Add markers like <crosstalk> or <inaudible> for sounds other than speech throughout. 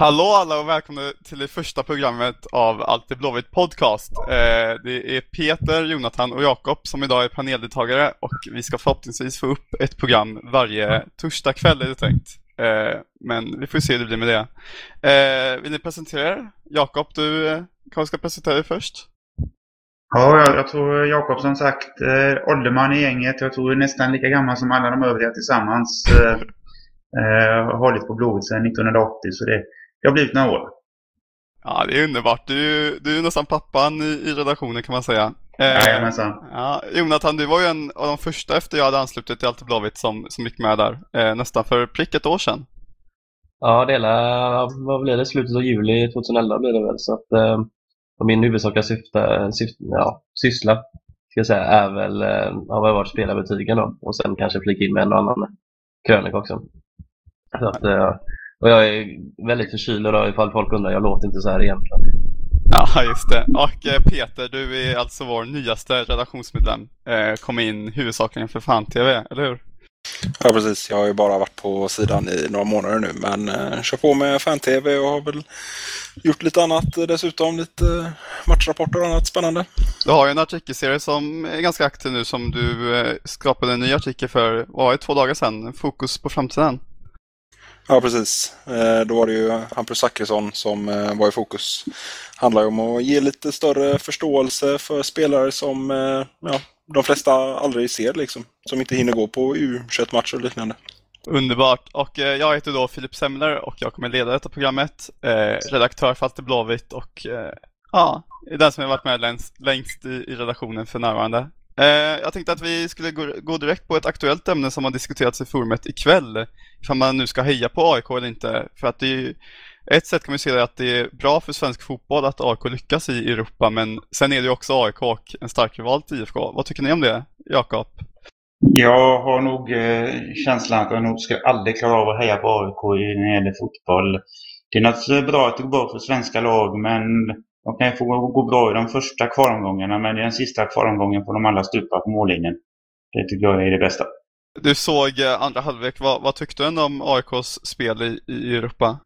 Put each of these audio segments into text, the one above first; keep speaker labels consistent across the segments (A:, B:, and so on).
A: Hallå alla och välkomna till det första programmet av Allt är Blåvitt Podcast. Eh, det är Peter, Jonathan och Jakob som idag är paneldeltagare och vi ska förhoppningsvis få upp ett program varje torsdag kväll är det tänkt. Eh, men vi får se hur det blir med det. Eh, vill ni presentera er? Jakob, du kanske ska presentera dig först?
B: Ja, jag, jag tror Jakob som sagt ålderman i gänget. Jag tror nästan lika gammal som alla de övriga tillsammans. Eh, har hållit på Blåvitt sedan 1980 så det, det har blivit några år.
A: Ja, det är underbart. Du, du är nästan pappan i, i redaktionen kan man säga. Eh,
B: Jajamensan.
A: ja, Jonathan, du var ju en av de första efter jag hade anslutit till Alltid Blåvitt som, som gick med där. Eh, nästan för prick ett år sedan.
C: Ja, det hela, vad blir det? Slutet av juli 2011 blir det väl. Så att, eh, min huvudsakliga syfte, syfte, ja, syssla ska jag säga, är väl, eh, har väl varit spelarbetygen då. Och sen kanske flika in med en och annan krönika också. Så att, eh, och jag är väldigt förkyld idag ifall folk undrar. Jag låter inte så här egentligen.
A: Ja, just det. Och eh, Peter, du är alltså vår nyaste redaktionsmedlem. Eh, kom in huvudsakligen för Fan-TV, eller hur?
D: Ja precis, jag har ju bara varit på sidan i några månader nu men eh, kör på med fan-tv och har väl gjort lite annat dessutom. Lite matchrapporter och annat spännande.
A: Du har ju en artikelserie som är ganska aktiv nu som du eh, skapade en ny artikel för, var det två dagar sedan? Fokus på framtiden.
D: Ja precis, eh, då var det ju Hampus Zachrisson som eh, var i fokus. Det Handlar ju om att ge lite större förståelse för spelare som eh, ja, de flesta aldrig ser liksom. Som inte hinner gå på U21-matcher och liknande.
A: Underbart. Och eh, jag heter då Filip Semler och jag kommer leda detta programmet. Eh, redaktör för Alltid Blåvitt och eh, ja, är den som har varit med längst, längst i, i redaktionen för närvarande. Eh, jag tänkte att vi skulle gå, gå direkt på ett aktuellt ämne som har diskuterats i forumet ikväll. Ifall man nu ska heja på AIK eller inte. För att det är ju, ett sätt kan man se det att det är bra för svensk fotboll att AIK lyckas i Europa. Men sen är det ju också AIK och en stark rival till IFK. Vad tycker ni om det, Jakob?
B: Jag har nog eh, känslan att jag nog ska aldrig klara av att heja på AIK när det gäller fotboll. Det är naturligtvis bra att det går bra för svenska lag men de kan ju få gå bra i de första kvalomgångarna men i den sista kvalomgången får de alla stupa på mållinjen. Det tycker jag är det bästa.
A: Du såg eh, andra halvlek. Vad, vad tyckte du om AIKs spel i, i Europa?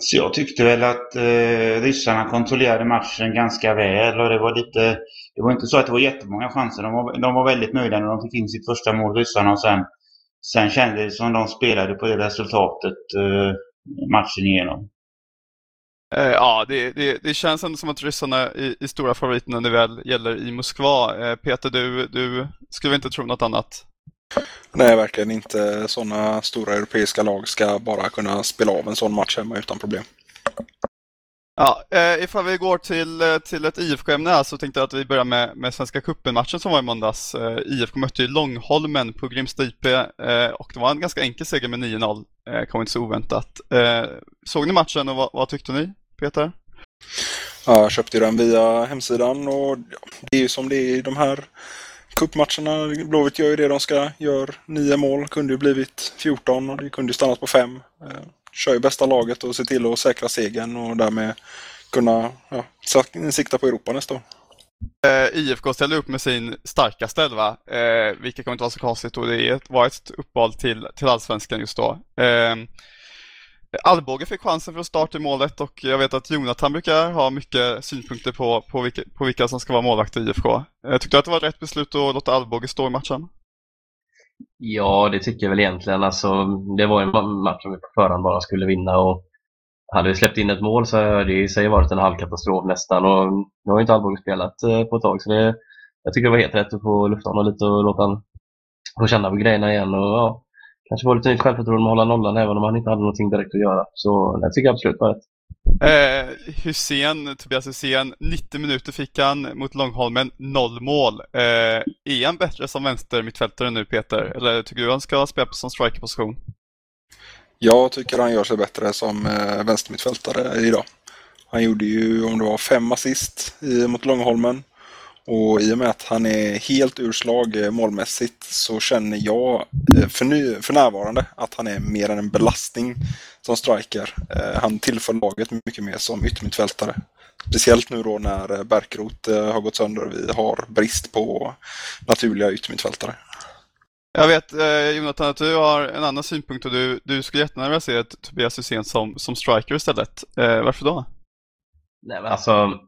B: Så jag tyckte väl att eh, ryssarna kontrollerade matchen ganska väl och det var lite... Det var inte så att det var jättemånga chanser. De var, de var väldigt nöjda när de fick in sitt första mål, ryssarna, och sen, sen kändes det som de spelade på det resultatet eh, matchen igenom.
A: Eh, ja, det, det, det känns ändå som att ryssarna är, är stora favoriter när det väl gäller i Moskva. Eh, Peter, du, du skulle inte tro något annat?
D: Nej, verkligen inte. Sådana stora europeiska lag ska bara kunna spela av en sån match hemma utan problem.
A: Ja, eh, ifall vi går till, eh, till ett IFK-ämne här så tänkte jag att vi börjar med, med Svenska cupen-matchen som var i måndags. Eh, IFK mötte ju Långholmen på Grimsta IP eh, och det var en ganska enkel seger med 9-0. Eh, kom inte så oväntat. Eh, såg ni matchen och vad, vad tyckte ni, Peter?
D: Ja, jag köpte den via hemsidan och det är ju som det är i de här cupmatcherna. Blåvitt gör ju det de ska, gör nio mål, kunde ju blivit 14 och det kunde ju stannat på fem. Eh, Kör ju bästa laget och ser till att säkra segern och därmed kunna ja, sikta på Europa nästa år.
A: Eh, IFK ställde upp med sin starkaste elva, eh, vilket kommer inte vara så konstigt och det var ett uppval till, till allsvenskan just då. Eh, Alvbåge fick chansen för att starta i målet och jag vet att Jonathan brukar ha mycket synpunkter på, på, vilka, på vilka som ska vara målvakt i IFK. Eh, tyckte att det var rätt beslut att låta Alvbåge stå i matchen.
C: Ja, det tycker jag väl egentligen. Alltså, det var en match som vi på förhand bara skulle vinna och hade vi släppt in ett mål så hade det i sig varit en halvkatastrof nästan och nu har ju inte Alborg spelat eh, på ett tag så det, jag tycker det var helt rätt att få lufta honom lite och låta honom få känna på grejerna igen och ja, kanske få lite nytt självförtroende med att hålla nollan även om han inte hade någonting direkt att göra. Så det tycker jag absolut var rätt.
A: Eh, <laughs> Hussein, Tobias Hysén, 90 minuter fick han mot Långholmen, noll mål. Eh, är han bättre som vänster mittfältare nu Peter? Eller tycker du han ska spela på som strikerposition?
D: Jag tycker han gör sig bättre som eh, vänstermittfältare idag. Han gjorde ju, om det var fem assist i, mot Långholmen. Och i och med att han är helt ur slag eh, målmässigt så känner jag eh, för, ny, för närvarande att han är mer än en belastning som striker. Eh, Han tillför laget mycket mer som yttermittfältare. Speciellt nu då när Bärkroth har gått sönder och vi har brist på naturliga yttermittfältare.
A: Jag vet eh, Jonathan att du har en annan synpunkt och du, du skulle jättegärna se Tobias Hysén som, som striker istället. Eh, varför då?
C: Nej, men alltså,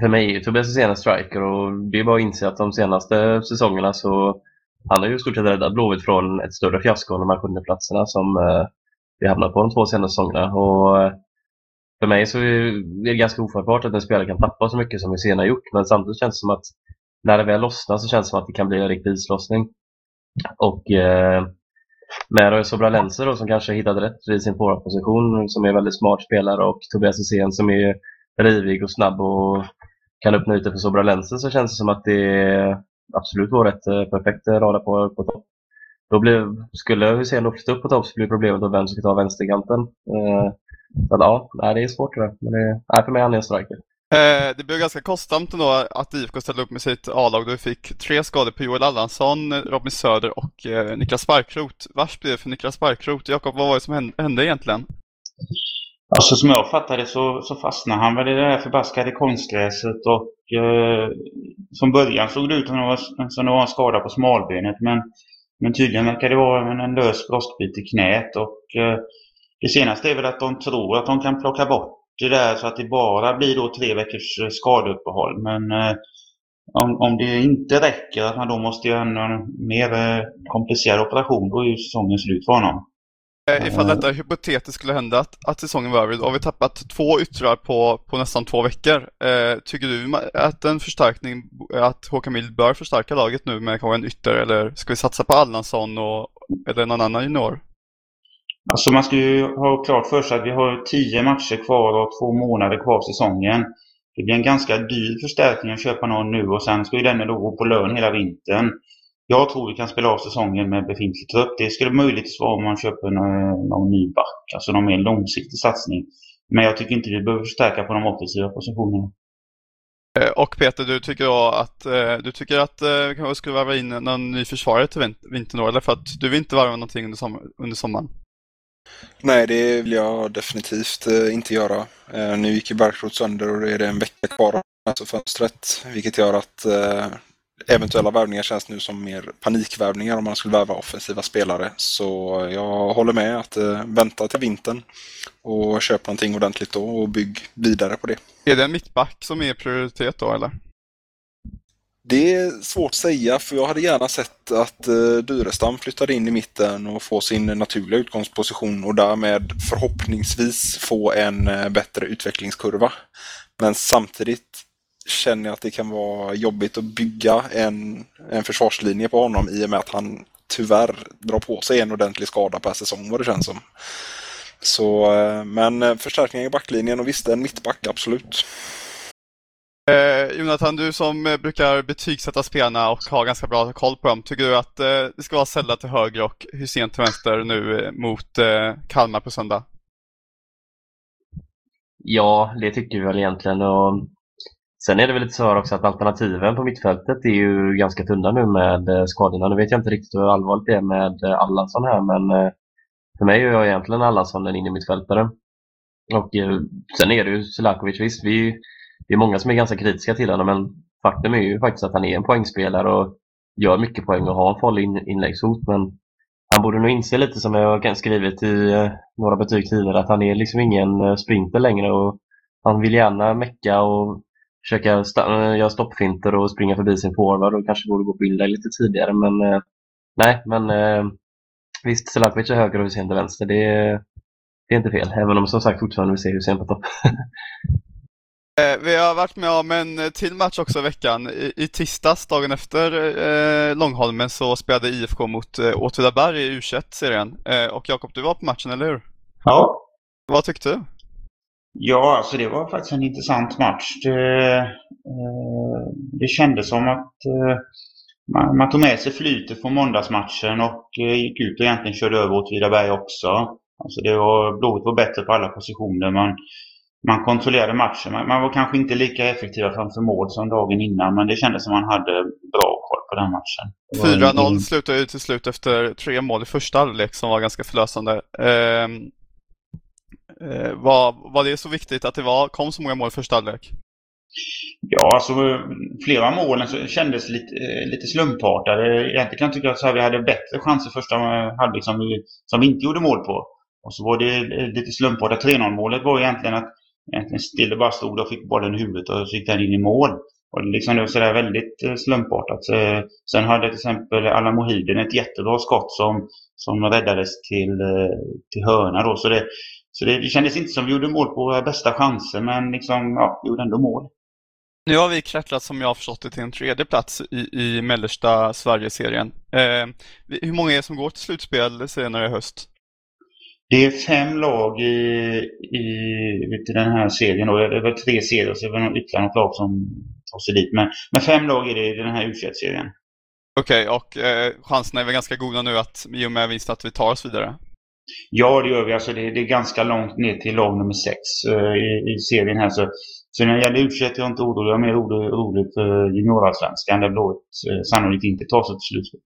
C: för mig är ju Tobias Hysén en striker och det är bara att inse att de senaste säsongerna så han har ju i stort sett räddat Blåvitt från ett större fiasko än de här sjundeplatserna som eh, vi hamnat på de två senaste säsongerna. Och, eh, för mig så är det ganska ofattbart att en spelare kan tappa så mycket som Hysén har gjort men samtidigt känns det som att när det väl lossnar så känns det som att det kan bli en riktig islossning. Och eh, med Sobralense då som kanske hittat rätt i sin forwardposition som är en väldigt smart spelare och Tobias Hysén som är rivig och snabb och kan öppna ute för Sobra Lensen så känns det som att det absolut vore ett eh, perfekt rada på, på topp. Då blev, skulle Hysén då flytta upp på topp så blir problemet då vem som ska ta vänsterkanten. Eh, så ja, nej, det är svårt det där. Men det, nej, för mig är en striker.
A: Eh, det blev ganska kostsamt ändå att IFK ställde upp med sitt A-lag då vi fick tre skador på Joel Allansson, Robin Söder och eh, Niklas Sparkroth. Vars blev det för Niklas Sparkroth? Jakob, vad var det som hände, hände egentligen?
B: Alltså som jag fattade så, så fastnade han väl i det här förbaskade konstgräset och eh, från början såg det ut som det var, som det var en skada på smalbenet men, men tydligen verkar det vara en, en lös broskbit i knät och eh, det senaste är väl att de tror att de kan plocka bort det där så att det bara blir då tre veckors eh, skadeuppehåll. Men eh, om, om det inte räcker, att man då måste göra en mer eh, komplicerad operation, då är ju säsongen slut för honom.
A: Eh, ifall detta hypotetiskt skulle hända att, att säsongen var över, då har vi tappat två yttrar på, på nästan två veckor. Eh, tycker du att en förstärkning, att Håkan Mild bör förstärka laget nu med kanske en ytter eller ska vi satsa på Allansson och, eller någon annan junior?
B: Alltså man ska ju ha klart för sig att vi har tio matcher kvar och två månader kvar av säsongen. Det blir en ganska dyr förstärkning att köpa någon nu och sen ska ju den då gå på lön hela vintern. Jag tror vi kan spela av säsongen med befintlig trupp. Det skulle möjligtvis vara om man köper någon, någon ny back, alltså någon mer långsiktig satsning. Men jag tycker inte vi behöver förstärka på de offensiva positionerna.
A: Eh, och Peter, du tycker då att eh, du tycker att vi kanske skulle varva in någon ny försvarare till vintern då, eller för att du vill inte varva någonting under, sommar, under sommaren?
D: Nej, det vill jag definitivt eh, inte göra. Eh, nu gick ju Barkrot sönder och det är det en vecka kvar av alltså fönstret, vilket gör att eh, eventuella värvningar känns nu som mer panikvärvningar om man skulle värva offensiva spelare. Så jag håller med att vänta till vintern och köp någonting ordentligt då och bygg vidare på det.
A: Är det en mittback som är prioritet då eller?
D: Det är svårt att säga för jag hade gärna sett att uh, Dyrestam flyttade in i mitten och få sin naturliga utgångsposition och därmed förhoppningsvis få en uh, bättre utvecklingskurva. Men samtidigt känner jag att det kan vara jobbigt att bygga en, en försvarslinje på honom i och med att han tyvärr drar på sig en ordentlig skada per säsong vad det känns som. Så, uh, men förstärkningar i backlinjen och visst en mittback, absolut.
A: Eh, Jonathan, du som eh, brukar betygsätta spelarna och har ganska bra koll på dem. Tycker du att eh, det ska vara Sella till höger och Hysén till vänster nu eh, mot eh, Kalmar på söndag?
C: Ja, det tycker vi väl egentligen. Och sen är det väl lite så också att alternativen på mittfältet är ju ganska tunna nu med eh, skadorna. Nu vet jag inte riktigt hur allvarligt det är med eh, Allansson här, men eh, för mig är jag egentligen Allansson en inne mittfältare. Och sen är det ju Selakovic, visst, vi det är många som är ganska kritiska till honom men faktum är ju faktiskt att han är en poängspelare och gör mycket poäng och har en farlig in inläggshot. Men han borde nog inse lite som jag har skrivit i några betyg tidigare att han är liksom ingen sprinter längre och han vill gärna mecka och försöka eh, göra stoppfinter och springa förbi sin forward och kanske borde gå på inlägg lite tidigare men nej men visst Selakovic är höger och Hussein till vänster det, det är inte fel även om som sagt fortfarande vi ser Hussein på topp. <laughs>
A: Eh, vi har varit med om en till match också i veckan. I, i tisdags, dagen efter eh, Långholmen, så spelade IFK mot eh, Åtvidaberg i U21-serien. Eh, och Jakob, du var på matchen, eller hur?
B: Ja.
A: Vad tyckte du?
B: Ja, alltså det var faktiskt en intressant match. Det, eh, det kändes som att eh, man, man, tog med sig flytet från måndagsmatchen och eh, gick ut och egentligen körde över Åtvidaberg också. Alltså det var, Blåvitt var bättre på alla positioner. Man, man kontrollerade matchen. Man, man, var kanske inte lika effektiva framför mål som dagen innan men det kändes som man hade bra koll på den matchen.
A: 4-0 slutade ju till slut efter tre mål i första halvlek som var ganska förlösande. Eh, Eh, var, var det så viktigt att det var, kom så många mål i första halvlek?
B: Ja, alltså flera målen så alltså, kändes lite, eh, lite slumpartade. Egentligen kan jag tycka att så här, vi hade bättre chanser första halvlek som vi, som vi inte gjorde mål på. Och så var det eh, lite slumpartat. 3-0 målet var egentligen att egentligen Stille bara stod och fick bollen i huvudet och så gick den in i mål. Och liksom det var sådär väldigt slumpartat. Sen hade till exempel Allan Mohiden ett jättebra skott som, som räddades till, till hörna då. Så, det, så det, det kändes inte som vi gjorde mål på våra bästa chanser men liksom, ja, vi gjorde ändå mål.
A: Nu har vi klättrat som jag har förstått det till en tredje plats i, i mellersta Sverigeserien. Eh, hur många är det som går till slutspel senare i höst?
B: Det är fem lag i, i, i den här serien. Då. Det är väl tre serier och så är det ytterligare något lag som tar sig dit. Men, men fem lag är det i den här u serien
A: Okej, okay, och eh, chanserna är väl ganska goda nu att i och med vinsten att vi tar oss vidare?
B: Ja, det gör vi. Alltså det, det är ganska långt ner till lag nummer sex eh, i, i serien här. Så, så när det gäller u är jag inte orolig. Jag är mer orolig för juniorallsvenskan där Blåvitt eh, sannolikt inte tar sig till slutspel.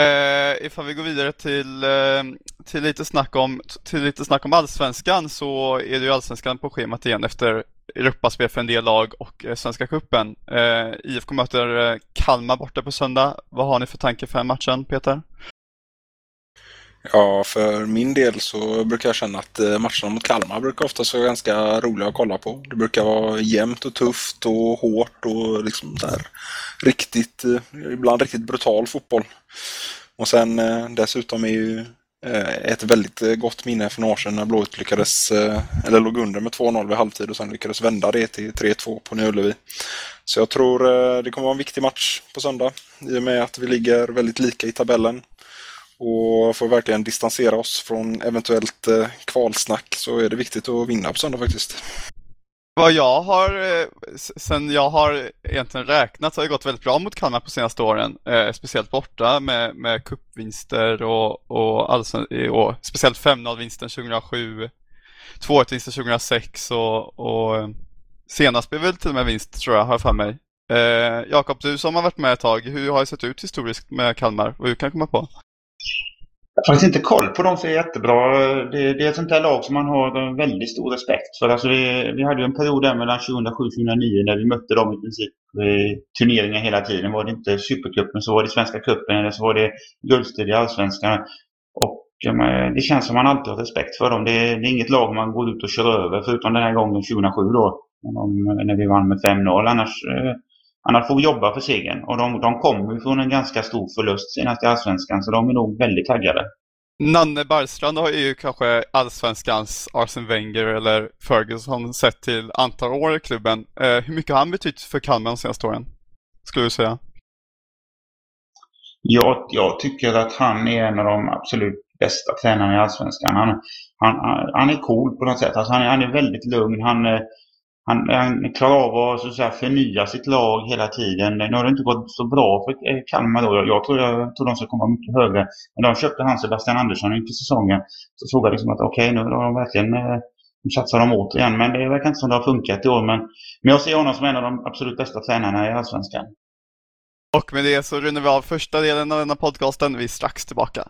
A: Eh, ifall vi går vidare till, eh, till, lite snack om, till lite snack om allsvenskan så är det ju allsvenskan på schemat igen efter Europaspel för en del lag och eh, Svenska cupen. Eh, IFK möter eh, Kalmar borta på söndag. Vad har ni för tanke för den matchen, Peter?
D: Ja, för min del så brukar jag känna att eh, matcherna mot Kalmar brukar oftast vara ganska roliga att kolla på. Det brukar vara jämnt och tufft och hårt och liksom där riktigt, eh, ibland riktigt brutal fotboll. Och sen eh, dessutom är ju ett väldigt gott minne för några år sedan när Blåvitt lyckades, eller låg under med 2-0 vid halvtid och sen lyckades vända det till 3-2 på Nya Ullevi. Så jag tror det kommer vara en viktig match på söndag i och med att vi ligger väldigt lika i tabellen och får verkligen distansera oss från eventuellt eh, kvalsnack så är det viktigt att vinna på söndag faktiskt.
A: Vad jag har, eh, sen jag har egentligen räknat så har det gått väldigt bra mot Kalmar på senaste åren. Eh, speciellt borta med, med cupvinster och, och, alltså, och speciellt 5-0-vinsten 2007, 2-1-vinsten 2006 och, och senast blev väl till och med vinst tror jag, har jag för mig. Eh, Jakob, du som har varit med ett tag, hur har det sett ut historiskt med Kalmar? Vad du kan komma på?
B: Jag har faktiskt inte koll på dem så jättebra. Det, det är ett sånt där lag som man har väldigt stor respekt för. Alltså vi, vi hade ju en period där mellan 2007-2009 när vi mötte dem i princip i turneringar hela tiden. Var det inte Supercupen så var det Svenska cupen eller så var det guldstrid i Allsvenskan. Och det känns som man alltid har respekt för dem. Det, det, är inget lag man går ut och kör över förutom den här gången 2007 då. När vi vann med 5-0. Annars eh, Annars får vi jobba för segern. Och de, de kommer från en ganska stor förlust senast i Allsvenskan, så de är nog väldigt taggade.
A: Nanne Bergstrand har ju kanske Allsvenskans Arsene Wenger eller Ferguson sett till antal år i klubben. Eh, hur mycket har han betytt för Kalmar de senaste åren? Skulle du säga?
B: Jag, jag tycker att han är en av de absolut bästa tränarna i Allsvenskan. Han, han, han är cool på något sätt. Alltså han, är, han är väldigt lugn. Han, eh, han, han klarar av att, så att säga, förnya sitt lag hela tiden. Nu har det inte gått så bra för eh, Kalmar då. Jag tror, jag tror de ska komma mycket högre. Men de köpte han Sebastian Andersson inför säsongen. Så såg jag liksom att okej, okay, nu har de verkligen nu satsar de återigen. Men det verkar inte som det har funkat i år. Men, men jag ser honom som en av de absolut bästa tränarna i Allsvenskan.
A: Och med det så rundar vi av första delen av denna podcasten. Vi är strax tillbaka.